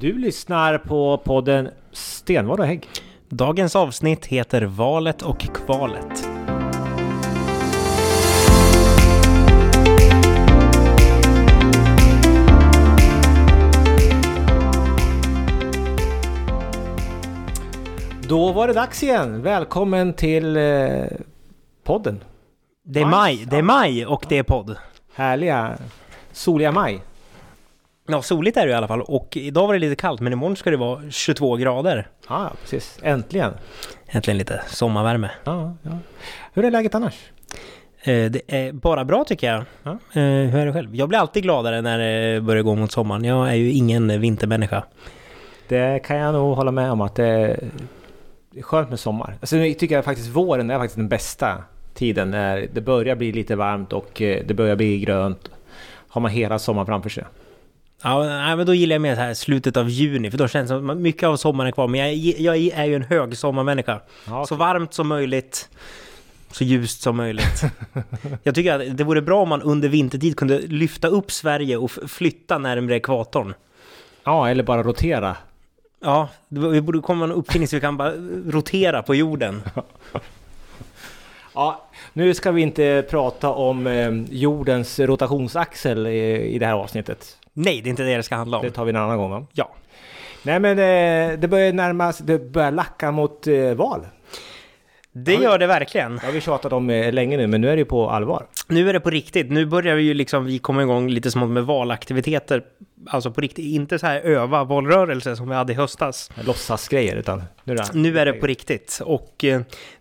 Du lyssnar på podden Stenvard och Hägg. Dagens avsnitt heter Valet och kvalet. Då var det dags igen. Välkommen till eh, podden. Det är Maj, det är maj och det är podd. Härliga soliga maj. Ja, soligt är det i alla fall och idag var det lite kallt men imorgon ska det vara 22 grader. Ja, ja, precis. Äntligen. Äntligen lite sommarvärme. Ja, ja. Hur är läget annars? Eh, Det är bara bra tycker jag. Ja. Eh, Hur är det själv? Jag blir alltid gladare när det börjar gå mot sommaren. Jag är ju ingen vintermänniska. Det kan jag nog hålla med om att det är skönt med sommar. Alltså, nu tycker jag faktiskt våren är faktiskt den bästa tiden när det börjar bli lite varmt och eh, det börjar bli grönt. Har man hela sommaren framför sig. Ja, nej, men då gillar jag mer så här slutet av juni för då känns det som att mycket av sommaren är kvar. Men jag, jag är ju en hög sommarmänniska. Ja, Så varmt som möjligt. Så ljust som möjligt. Jag tycker att det vore bra om man under vintertid kunde lyfta upp Sverige och flytta närmare ekvatorn. ja, eller bara rotera. Ja, det- vi borde komma en uppfinning så vi kan bara rotera på jorden. Ja, nu ska vi inte prata om eh, jordens rotationsaxel i, i det här avsnittet. Nej, det är inte det det ska handla Det om. tar vi en annan gång. Va? Ja. Nej men eh, det börjar närma sig, det börjar lacka mot eh, val. Det gör det verkligen. Det har vi tjatat om eh, länge nu, men nu är det ju på allvar. Nu är det på riktigt. Nu börjar vi ju liksom vi komma igång lite smått med valaktiviteter. Alltså på riktigt, inte så här öva valrörelse som vi hade i höstas. Låtsasgrejer, utan nu är det... Nu är det på riktigt och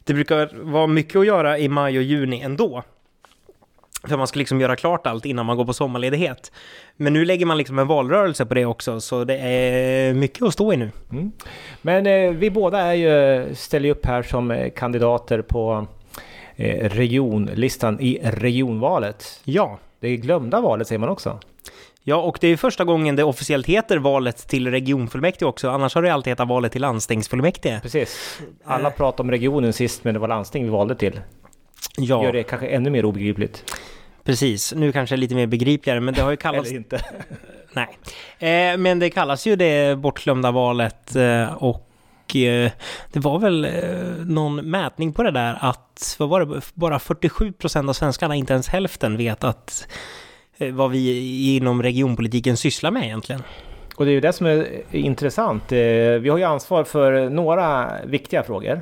det brukar vara mycket att göra i maj och juni ändå. För man ska liksom göra klart allt innan man går på sommarledighet. Men nu lägger man liksom en valrörelse på det också, så det är mycket att stå i nu. Mm. Men eh, vi båda är ju, ställer ju upp här som eh, kandidater på eh, regionlistan i regionvalet. Ja. Det glömda valet säger man också. Ja, och det är första gången det officiellt heter valet till regionfullmäktige också. Annars har det alltid hetat valet till landstingsfullmäktige. Precis. Alla pratade om regionen sist, men det var landsting vi valde till. Gör Ja, det kanske ännu mer obegripligt. precis. Nu kanske lite mer begripligare, men det har ju kallats... Eller inte. Nej. Eh, men det kallas ju det bortglömda valet eh, och eh, det var väl eh, någon mätning på det där att, vad var det, bara 47 procent av svenskarna, inte ens hälften, vet att eh, vad vi inom regionpolitiken sysslar med egentligen. Och det är ju det som är intressant. Vi har ju ansvar för några viktiga frågor.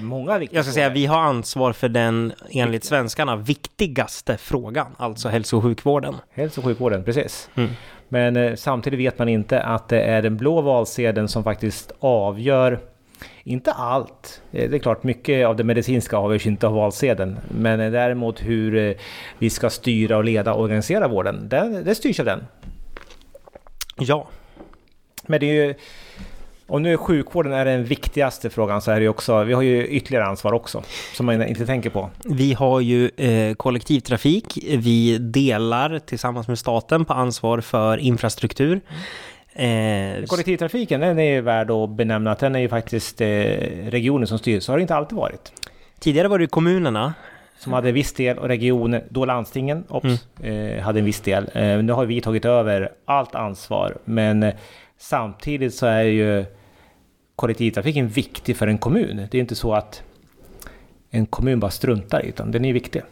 Många viktiga Jag ska säga, vi har ansvar för den, enligt svenskarna, viktigaste frågan, alltså hälso och sjukvården. Hälso och sjukvården, precis. Mm. Men eh, samtidigt vet man inte att det är den blå valsedeln som faktiskt avgör inte allt. Eh, Det är klart, mycket av det medicinska avgörs inte av valsedeln. Men eh, däremot hur eh, vi ska styra och leda och organisera vården, det, det styrs av den. Ja, Men det är ju... Om nu sjukvården är den viktigaste frågan så är det ju också... Vi har ju ytterligare ansvar också, som man inte tänker på. Vi har ju eh, kollektivtrafik. Vi delar tillsammans med staten på ansvar för infrastruktur. Eh, Kollektivtrafiken, den är ju värd att benämna att den är ju faktiskt eh, regionen som styr. Så har det inte alltid varit. tidigare var det kommunerna. Som hade viss del och regionen, då landstingen, ops, eh, hade en viss del. Eh, nu har vi tagit över allt ansvar. Men eh, samtidigt så är ju kollektivtrafiken viktig för en kommun. Det är inte så att en kommun bara struntar i utan den är viktig.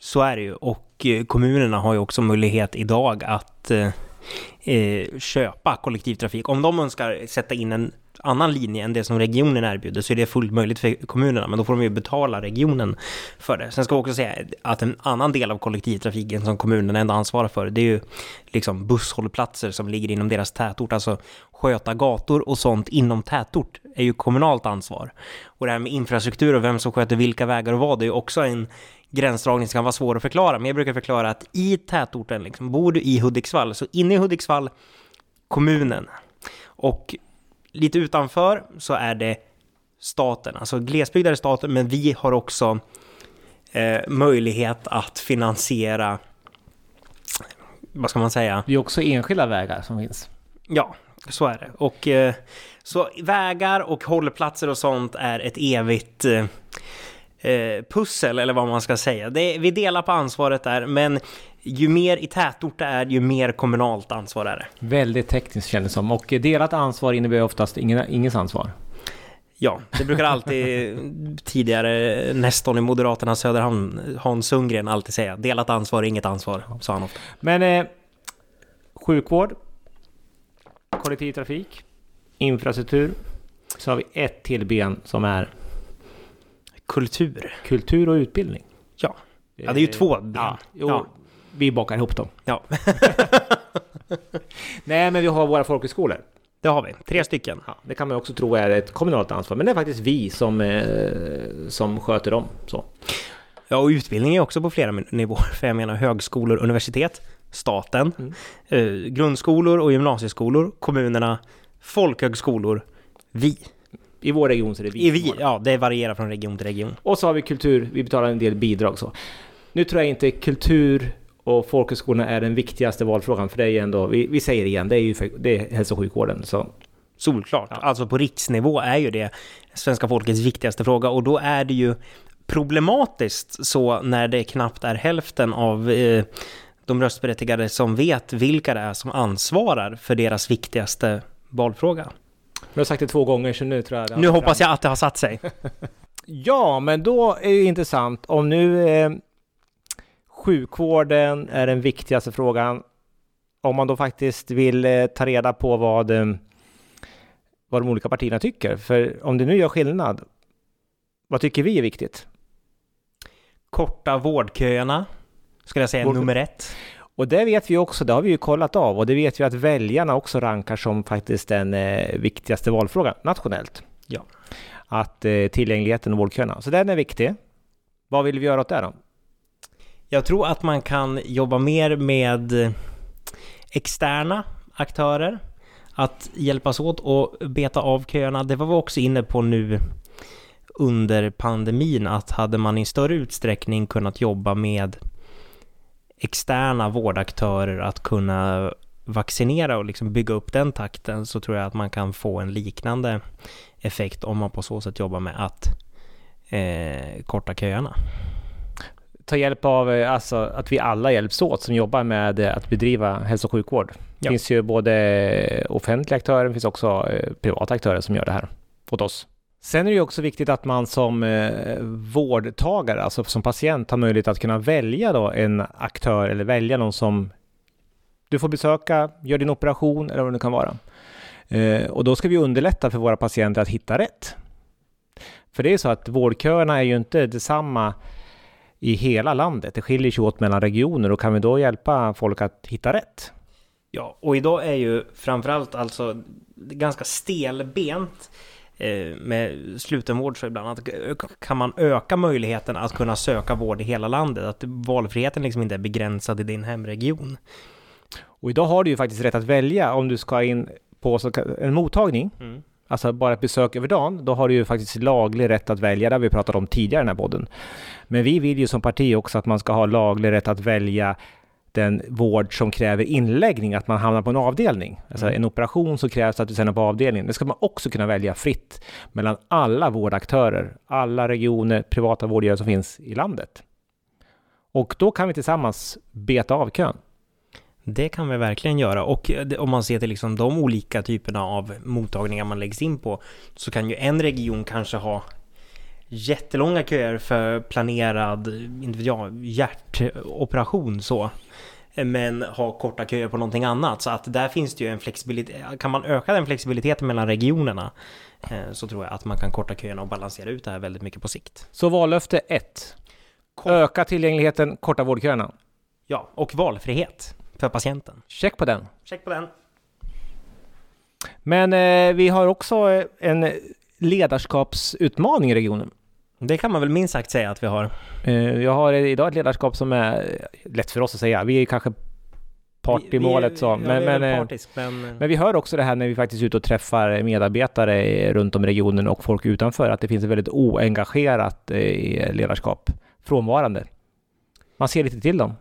Så är det ju. Och eh, kommunerna har ju också möjlighet idag att eh, eh, köpa kollektivtrafik. Om de önskar sätta in en annan linje än det som regionen erbjuder så är det fullt möjligt för kommunerna, men då får de ju betala regionen för det. Sen ska vi också säga att en annan del av kollektivtrafiken som kommunen ändå ansvarar för, det är ju liksom busshållplatser som ligger inom deras tätort, alltså sköta gator och sånt inom tätort är ju kommunalt ansvar. Och det här med infrastruktur och vem som sköter vilka vägar och vad, det är ju också en gränsdragning som kan vara svår att förklara, men jag brukar förklara att i tätorten, liksom, bor du i Hudiksvall, så inne i Hudiksvall, kommunen. Och lite utanför så är det staten, alltså glesbygd är det staten, men vi har också eh, möjlighet att finansiera, vad ska man säga, Det är också enskilda vägar som finns. Ja, så är det. Och eh, så vägar och hållplatser och sånt är ett evigt, eh, eh, pussel, eller vad man ska säga. Det, vi delar på ansvaret där, men ju mer i tätort det är, ju mer kommunalt ansvar är det. Väldigt tekniskt kändes det som. Och delat ansvar innebär oftast ingen, ingens ansvar. Ja, det brukar alltid tidigare Nestorn i Moderaterna Söderhamn, Hans Sundgren, alltid säga. Delat ansvar, inget ansvar, sa han ofta. Men eh, sjukvård, kollektivtrafik, infrastruktur. Så har vi ett till ben som är Kultur. kultur och utbildning. Ja, ja det är ju två ben. Ja, jo, Ja. vi bakar ihop dem. Ja, Nej, men vi har våra folkhögskolor. det har vi. Tre stycken. Ja, det kan man också tro är ett kommunalt ansvar, men det är faktiskt vi som, eh, som sköter dem. Så. Ja, och utbildning är också på flera nivåer. För jag menar högskolor, universitet, staten, Mm. eh, grundskolor och gymnasieskolor, kommunerna, folkhögskolor, vi. I vår region så är det vi. I vi, ja, det varierar från region till region. Och så har vi kultur, vi betalar en del bidrag. Så. Nu tror jag inte kultur och folkhögskolorna är den viktigaste valfrågan, för det är ju ändå, vi, vi säger igen, det är ju för, det är hälso och sjukvården. Så. Solklart. Ja. Alltså på riksnivå är ju det svenska folkets viktigaste fråga och då är det ju problematiskt så när det knappt är hälften av eh, de röstberättigade som vet vilka det är som ansvarar för deras viktigaste valfråga. Jag har sagt det två gånger, så nu tror jag... Nu hoppas fram. jag att det har satt sig. Ja, men då är det ju intressant om nu eh, sjukvården är den viktigaste frågan. Om man då faktiskt vill eh, ta reda på vad, eh, vad de olika partierna tycker. För om det nu gör skillnad, vad tycker vi är viktigt? Korta vårdköerna, skulle jag säga Vård- nummer ett. Och det vet vi också, det har vi ju kollat av och det vet vi att väljarna också rankar som faktiskt den eh, viktigaste valfrågan nationellt. Ja. Att eh, tillgängligheten och vårdköerna. Så den är viktig. Vad vill vi göra åt det då? Jag tror att man kan jobba mer med externa aktörer. Att hjälpas åt och beta av köerna. Det var vi också inne på nu under pandemin att hade man i större utsträckning kunnat jobba med externa vårdaktörer att kunna vaccinera och liksom bygga upp den takten så tror jag att man kan få en liknande effekt om man på så sätt jobbar med att eh, korta köerna. ta hjälp av, eh, alltså att vi alla hjälps åt som jobbar med eh, att bedriva hälso och sjukvård. Det Ja. finns ju både offentliga aktörer, det finns också eh, privata aktörer som gör det här åt oss. Sen är det ju också viktigt att man som eh, vårdtagare, alltså som patient, har möjlighet att kunna välja då en aktör eller välja någon som du får besöka, gör din operation eller vad det nu kan vara. Eh, och då ska vi underlätta för våra patienter att hitta rätt. För det är så att vårdköerna är ju inte detsamma i hela landet. Det skiljer sig åt mellan regioner och kan vi då hjälpa folk att hitta rätt? Ja, och idag är ju framförallt alltså ganska stelbent med slutenvård så ibland att eh, kan man öka möjligheten att kunna söka vård i hela landet, att valfriheten liksom inte är begränsad i din hemregion. Och idag har du ju faktiskt rätt att välja om du ska in på en mottagning, Mm. alltså bara ett besök över dagen, då har du ju faktiskt laglig rätt att välja. Det har vi pratat om tidigare i den här podden. Men vi vill ju som parti också att man ska ha laglig rätt att välja den vård som kräver inläggning, att man hamnar på en avdelning. Alltså Mm. en operation så krävs att du sen är på avdelningen. Det ska man också kunna välja fritt mellan alla vårdaktörer, alla regioner, privata vårdgivare som finns i landet. Och då kan vi tillsammans beta av kön. Det kan vi verkligen göra och eh, om man ser till liksom de olika typerna av mottagningar man läggs in på så kan ju en region kanske ha jättelånga köer för planerad inte vet jag, hjärtoperation så. Men ha korta köer på någonting annat. Så att där finns det ju en flexibilitet. Kan man öka den flexibiliteten mellan regionerna eh, så tror jag att man kan korta köerna och balansera ut det här väldigt mycket på sikt. Så vallöfte 1. Öka tillgängligheten, korta vårdköerna. Ja, och valfrihet för patienten. Check på den. Check på den. Men eh, vi har också eh, en ledarskapsutmaning i regionen. Det kan man väl minst sagt säga att vi har. Eh, jag har idag ett ledarskap som är lätt för oss att säga. Vi är kanske part i Vi- målet så. ja, Men, vi är men, eh, partisk, men, men vi hör också det här när vi faktiskt är ute och träffar medarbetare runt om i regionen och folk utanför att det finns ett väldigt oengagerat eh, ledarskap. Frånvarande. Man ser lite till dem.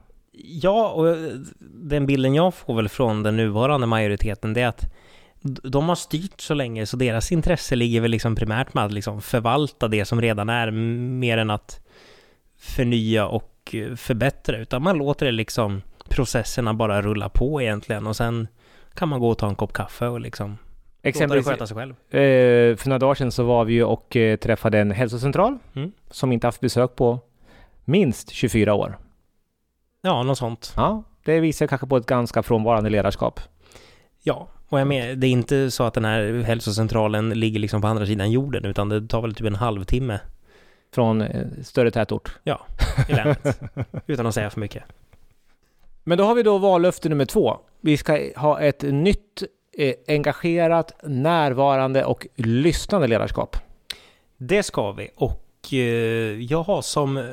Ja, och den bilden jag får väl från den nuvarande majoriteten det är att de har styrt så länge så deras intresse ligger väl liksom primärt med att liksom förvalta det som redan är mer än att förnya och förbättra utan man låter det liksom processerna bara rulla på egentligen och sen kan man gå och ta en kopp kaffe och liksom Exempelvis, sköta sig själv. Eh, för några dagar sedan så var vi ju och eh, träffade en hälsocentral mm. som inte haft besök på minst 24 år. Ja, något sånt. Ja, det visar kanske på ett ganska frånvarande ledarskap. Ja, och jag med, det är inte så att den här hälsocentralen ligger liksom på andra sidan jorden, utan det tar väl typ en halvtimme. Från eh, större tätort? Ja, i länet. utan att säga för mycket. Men då har vi då vallöfte nummer två. Vi ska ha ett nytt eh, engagerat, närvarande och lyssnande ledarskap. Det ska vi och eh, jag har som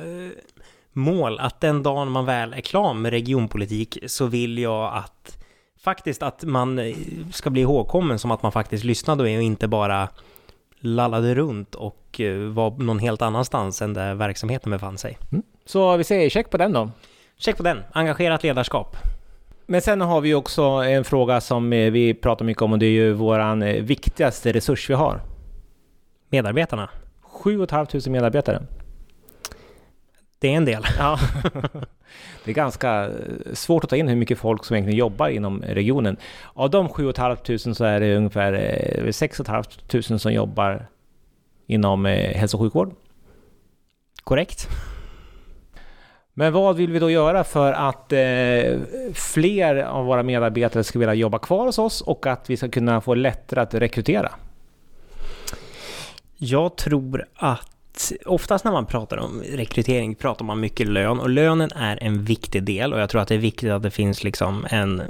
mål att den dagen man väl är klar med regionpolitik så vill jag att faktiskt att man eh, ska bli ihågkommen som att man faktiskt lyssnade och inte bara lallade runt och eh, var någon helt annanstans än där verksamheten befann sig. Mm. Så vi säger check på den då. Check på den. Engagerat ledarskap. Men sen har vi också en fråga som eh, vi pratar mycket om och det är ju våran viktigaste resurs vi har. Medarbetarna. 7 500 medarbetare. Det är en del. Ja. det är ganska svårt att ta in hur mycket folk som egentligen jobbar inom regionen. Av de 7 500 så är det ungefär 6 eh, 500 som jobbar inom eh, hälso och sjukvård. Korrekt. Men vad vill vi då göra för att eh, fler av våra medarbetare ska vilja jobba kvar hos oss och att vi ska kunna få lättare att rekrytera? Jag tror att oftast när man pratar om rekrytering pratar man mycket lön och lönen är en viktig del och jag tror att det är viktigt att det finns liksom en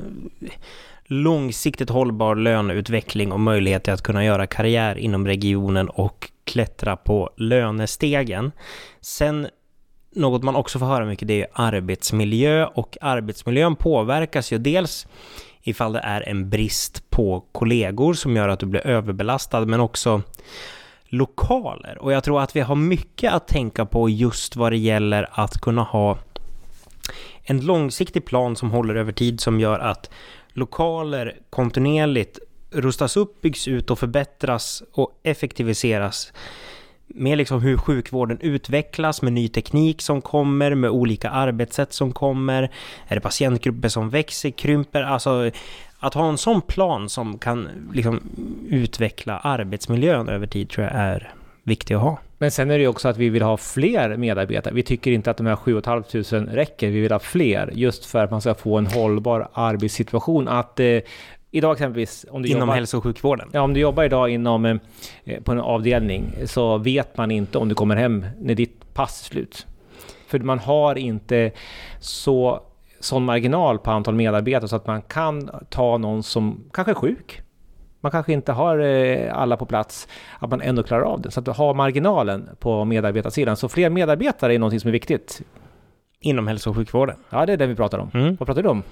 långsiktigt hållbar löneutveckling och möjlighet till att kunna göra karriär inom regionen och klättra på lönestegen. Sen något man också får höra mycket det är arbetsmiljö och arbetsmiljön påverkas ju dels ifall det är en brist på kollegor som gör att du blir överbelastad men också lokaler. Och jag tror att vi har mycket att tänka på just vad det gäller att kunna ha en långsiktig plan som håller över tid som gör att lokaler kontinuerligt rustas upp, byggs ut och förbättras och effektiviseras med liksom hur sjukvården utvecklas, med ny teknik som kommer, med olika arbetssätt som kommer. Är det patientgrupper som växer, krymper? Alltså att ha en sån plan som kan liksom utveckla arbetsmiljön över tid tror jag är viktigt att ha. Men sen är det ju också att vi vill ha fler medarbetare. Vi tycker inte att de här 7 500 räcker. Vi vill ha fler just för att man ska få en hållbar arbetssituation. Att eh, Idag exempelvis... Om du inom jobbar, hälso och sjukvården? Ja, om du jobbar idag inom, eh, på en avdelning så vet man inte om du kommer hem när ditt pass är slut. För man har inte så sån marginal på antal medarbetare så att man kan ta någon som kanske är sjuk. Man kanske inte har eh, alla på plats, att man ändå klarar av det. Så att har marginalen på medarbetarsidan. Så fler medarbetare är någonting som är viktigt. Inom hälso och sjukvården? Ja, det är det vi pratar om. Mm. Vad pratar du om?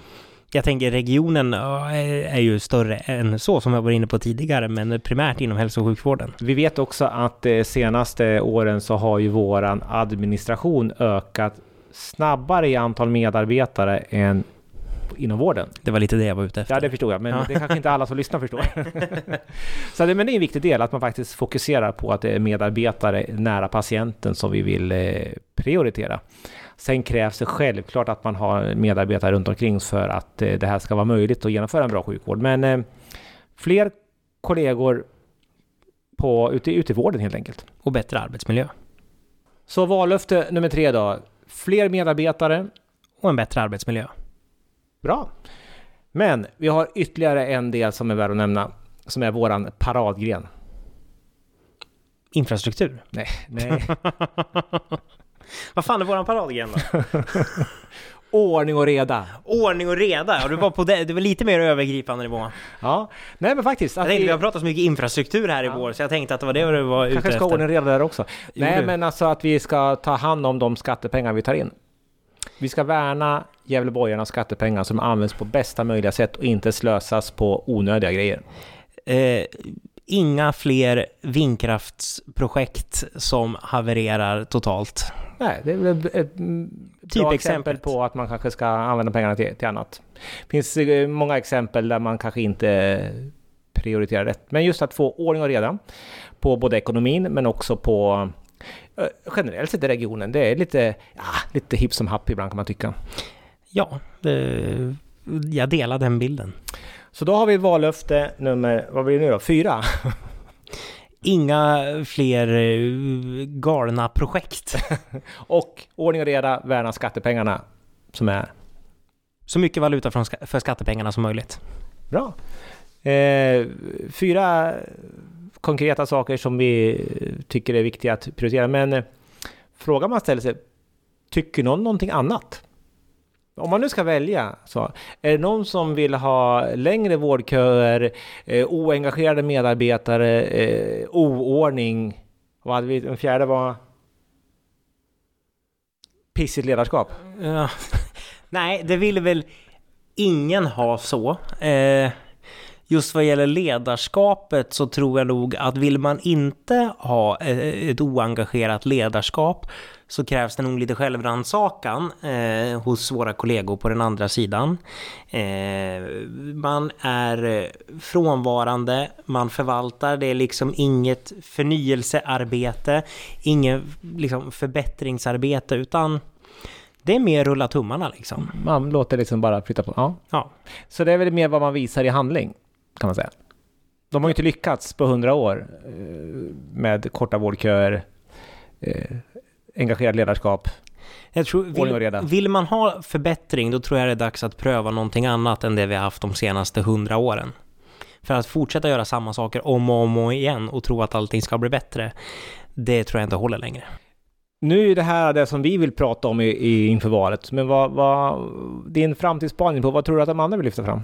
Jag tänker regionen är ju större än så som jag var inne på tidigare, men primärt inom hälso och sjukvården. Vi vet också att de senaste åren så har ju våran administration ökat snabbare i antal medarbetare än inom vården. Det var lite det jag var ute efter. Ja, det förstod jag, men ja. det kanske inte alla som lyssnar förstår. så det, men det är en viktig del, att man faktiskt fokuserar på att det är medarbetare nära patienten som vi vill eh, prioritera. Sen krävs det självklart att man har medarbetare runt omkring för att eh, det här ska vara möjligt att genomföra en bra sjukvård. Men eh, fler kollegor på, ute, ute i vården helt enkelt. Och bättre arbetsmiljö. Så vallöfte nummer tre då fler medarbetare och en bättre arbetsmiljö. Bra. Men vi har ytterligare en del som är värd att nämna, som är våran paradgren. Infrastruktur? Nej, nej. Vad fan är våran paradgren då? Ordning och reda. Ordning och reda, ja du var på det, det var lite mer övergripande nivå. Ja, nej men faktiskt. Jag tänkte, vi... har pratat så mycket infrastruktur här ja. i vår, så jag tänkte att det var det du var ute Kanske ska ordning och reda där också. Jo, nej du. men alltså att vi ska ta hand om de skattepengar vi tar in. Vi ska värna Gävleborgarnas skattepengar som används på bästa möjliga sätt och inte slösas på onödiga grejer. Eh, inga fler vindkraftsprojekt som havererar totalt. Nej, det är väl ett typ exempel på att man kanske ska använda pengarna till, till annat. Det finns eh, många exempel där man kanske inte prioritera rätt. Men just att få ordning och reda på både ekonomin men också på eh, generellt sett i regionen. Det är lite, ja, lite hipp som happ ibland kan man tycka. Ja, det, jag delar den bilden. Så då har vi vallöfte nummer, vad blir det nu då, fyra? Inga fler eh, galna projekt. och ordning och reda, värna skattepengarna som är. Så mycket valuta för skattepengarna som möjligt. Bra. Eh, fyra konkreta saker som vi tycker är viktiga att prioritera. Men eh, frågan man ställer sig, tycker någon någonting annat? Om man nu ska välja, så är det någon som vill ha längre vårdköer, eh, oengagerade medarbetare, eh, oordning? Vad hade vi? Den fjärde var? Pissigt ledarskap? Ja. Nej, det vill väl ingen ha så. Eh, just vad gäller ledarskapet så tror jag nog att vill man inte ha eh, ett oengagerat ledarskap så krävs det nog lite självrannsakan eh, hos våra kollegor på den andra sidan. Eh, man är frånvarande, man förvaltar, det är liksom inget förnyelsearbete, inget liksom förbättringsarbete utan det är mer rulla tummarna liksom. Man låter liksom bara flytta på. Ja. ja. Så det är väl mer vad man visar i handling, kan man säga. De har ju inte lyckats på hundra år eh, med korta vårdköer, eh, engagerat ledarskap, jag tror, vill, vill, man ha förbättring, då tror jag det är dags att pröva någonting annat än det vi har haft de senaste hundra åren. För att fortsätta göra samma saker om och om och igen och tro att allting ska bli bättre, det tror jag inte håller längre. Nu är det här det som vi vill prata om i, i inför valet, men vad, vad, din framtidsspaning på vad tror du att de andra vill lyfta fram?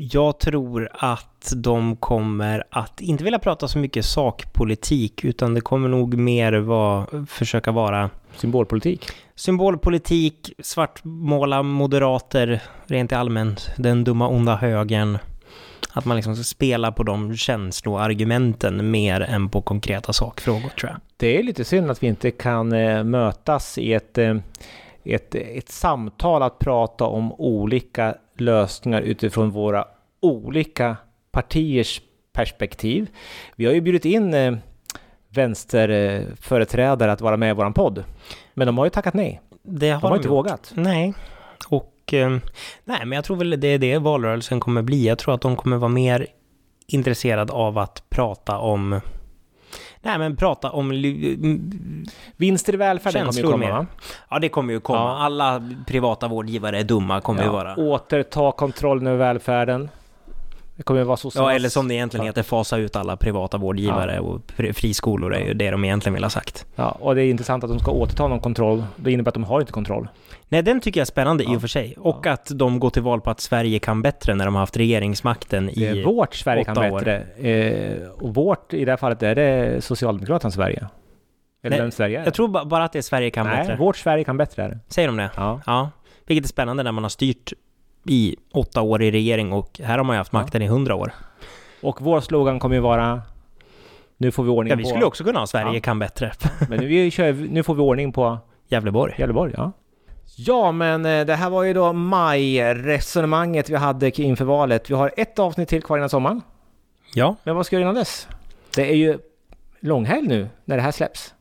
Jag tror att de kommer att inte vilja prata så mycket sakpolitik, utan det kommer nog mer vara, försöka vara Symbolpolitik? Symbolpolitik, svartmåla moderater rent allmänt, den dumma onda högern. Att man liksom ska spela på de känsloargumenten mer än på konkreta sakfrågor tror jag. Det är lite synd att vi inte kan eh, mötas i ett, eh, ett, ett samtal att prata om olika lösningar utifrån våra olika partiers perspektiv. Vi har ju bjudit in eh, vänsterföreträdare att vara med i våran podd. Men de har ju tackat nej. Det har de har inte gjort. vågat. Nej. Och eh, nej, men jag tror väl det är det valrörelsen kommer bli. Jag tror att de kommer vara mer intresserade av att prata om Nej men prata om... Vinster i välfärden kommer ju komma va? Ja det kommer ju komma. Ja. Alla privata vårdgivare är dumma kommer ja. ju vara. Återta kontrollen över välfärden. Det kommer vara så Ja, eller som det egentligen heter, fasa ut alla privata vårdgivare ja. och friskolor är ju det de egentligen vill ha sagt. Ja, och det är intressant att de ska återta någon kontroll. Det innebär att de har inte kontroll. Nej, den tycker jag är spännande ja. i och för sig. Och ja. att de går till val på att Sverige kan bättre när de har haft regeringsmakten i det är vårt Sverige kan bättre. Eh, och vårt, i det här fallet, är det Socialdemokraternas Sverige. Eller Nej, vem Sverige är Jag tror bara att det är Sverige kan Nej, bättre. vårt Sverige kan bättre är det. Säger de det? Ja. ja. Vilket är spännande när man har styrt i åtta år i regering och här har man ju haft makten ja. i hundra år. Och vår slogan kommer ju vara Nu får vi ordning ja, på... vi skulle också kunna ha Sverige ja. kan bättre. Men nu, kör, nu får vi ordning på... Gävleborg. Gävleborg, ja. Ja, men eh, det här var ju då maj-resonemanget vi hade inför valet. Vi har ett avsnitt till kvar innan sommaren. Ja. Men vad ska jag göra innan dess? Det är ju långhelg nu när det här släpps.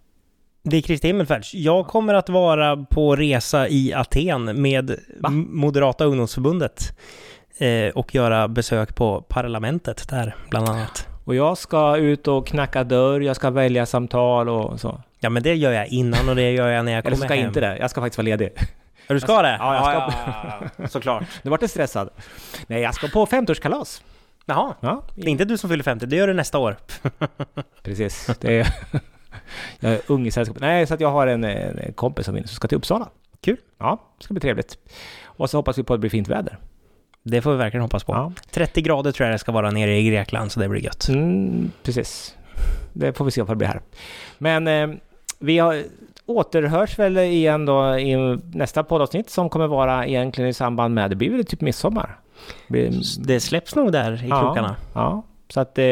Det är Kristi Himmelfärds. Jag kommer att vara på resa i Aten med Va? Moderata ungdomsförbundet eh, och göra besök på parlamentet där, bland annat. Och jag ska ut och knacka dörr, jag ska välja samtal och så. Ja, men det gör jag innan och det gör jag när jag kommer hem. Eller ska hem. inte det. Jag ska faktiskt vara ledig. Ja, du ska det? Ja, jag ska. Ja, ja, ja, Såklart. Nu vart du stressad. Nej, jag ska på 50-årskalas. Jaha. Ja. Det är inte du som fyller 50, det gör du nästa år. Precis. Det är... jag är ung i sällskapet. Nej, så att jag har en, en kompis som ska till Uppsala. Kul. Ja, det ska bli trevligt. Och så hoppas vi på att det blir fint väder. Det får vi verkligen hoppas på. Ja. 30 grader tror jag det ska vara nere i Grekland, så det blir gött. Mm, precis. Det får vi se vad det blir här. Men eh, vi har, återhörs väl igen då i nästa poddavsnitt som kommer vara egentligen i samband med, det blir väl typ midsommar? Det släpps nog där i ja, krokarna. Ja, så att eh,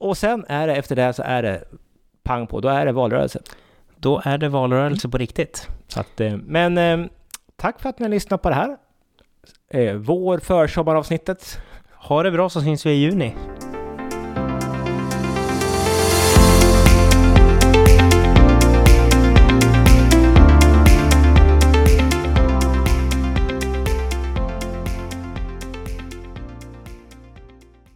Och sen är det efter det så är det pang på, då är det valrörelse. Då är det valrörelse på riktigt. Så att, eh, men eh, tack för att ni har lyssnat på det här. vår försommaravsnittet Ha det bra så syns vi i juni.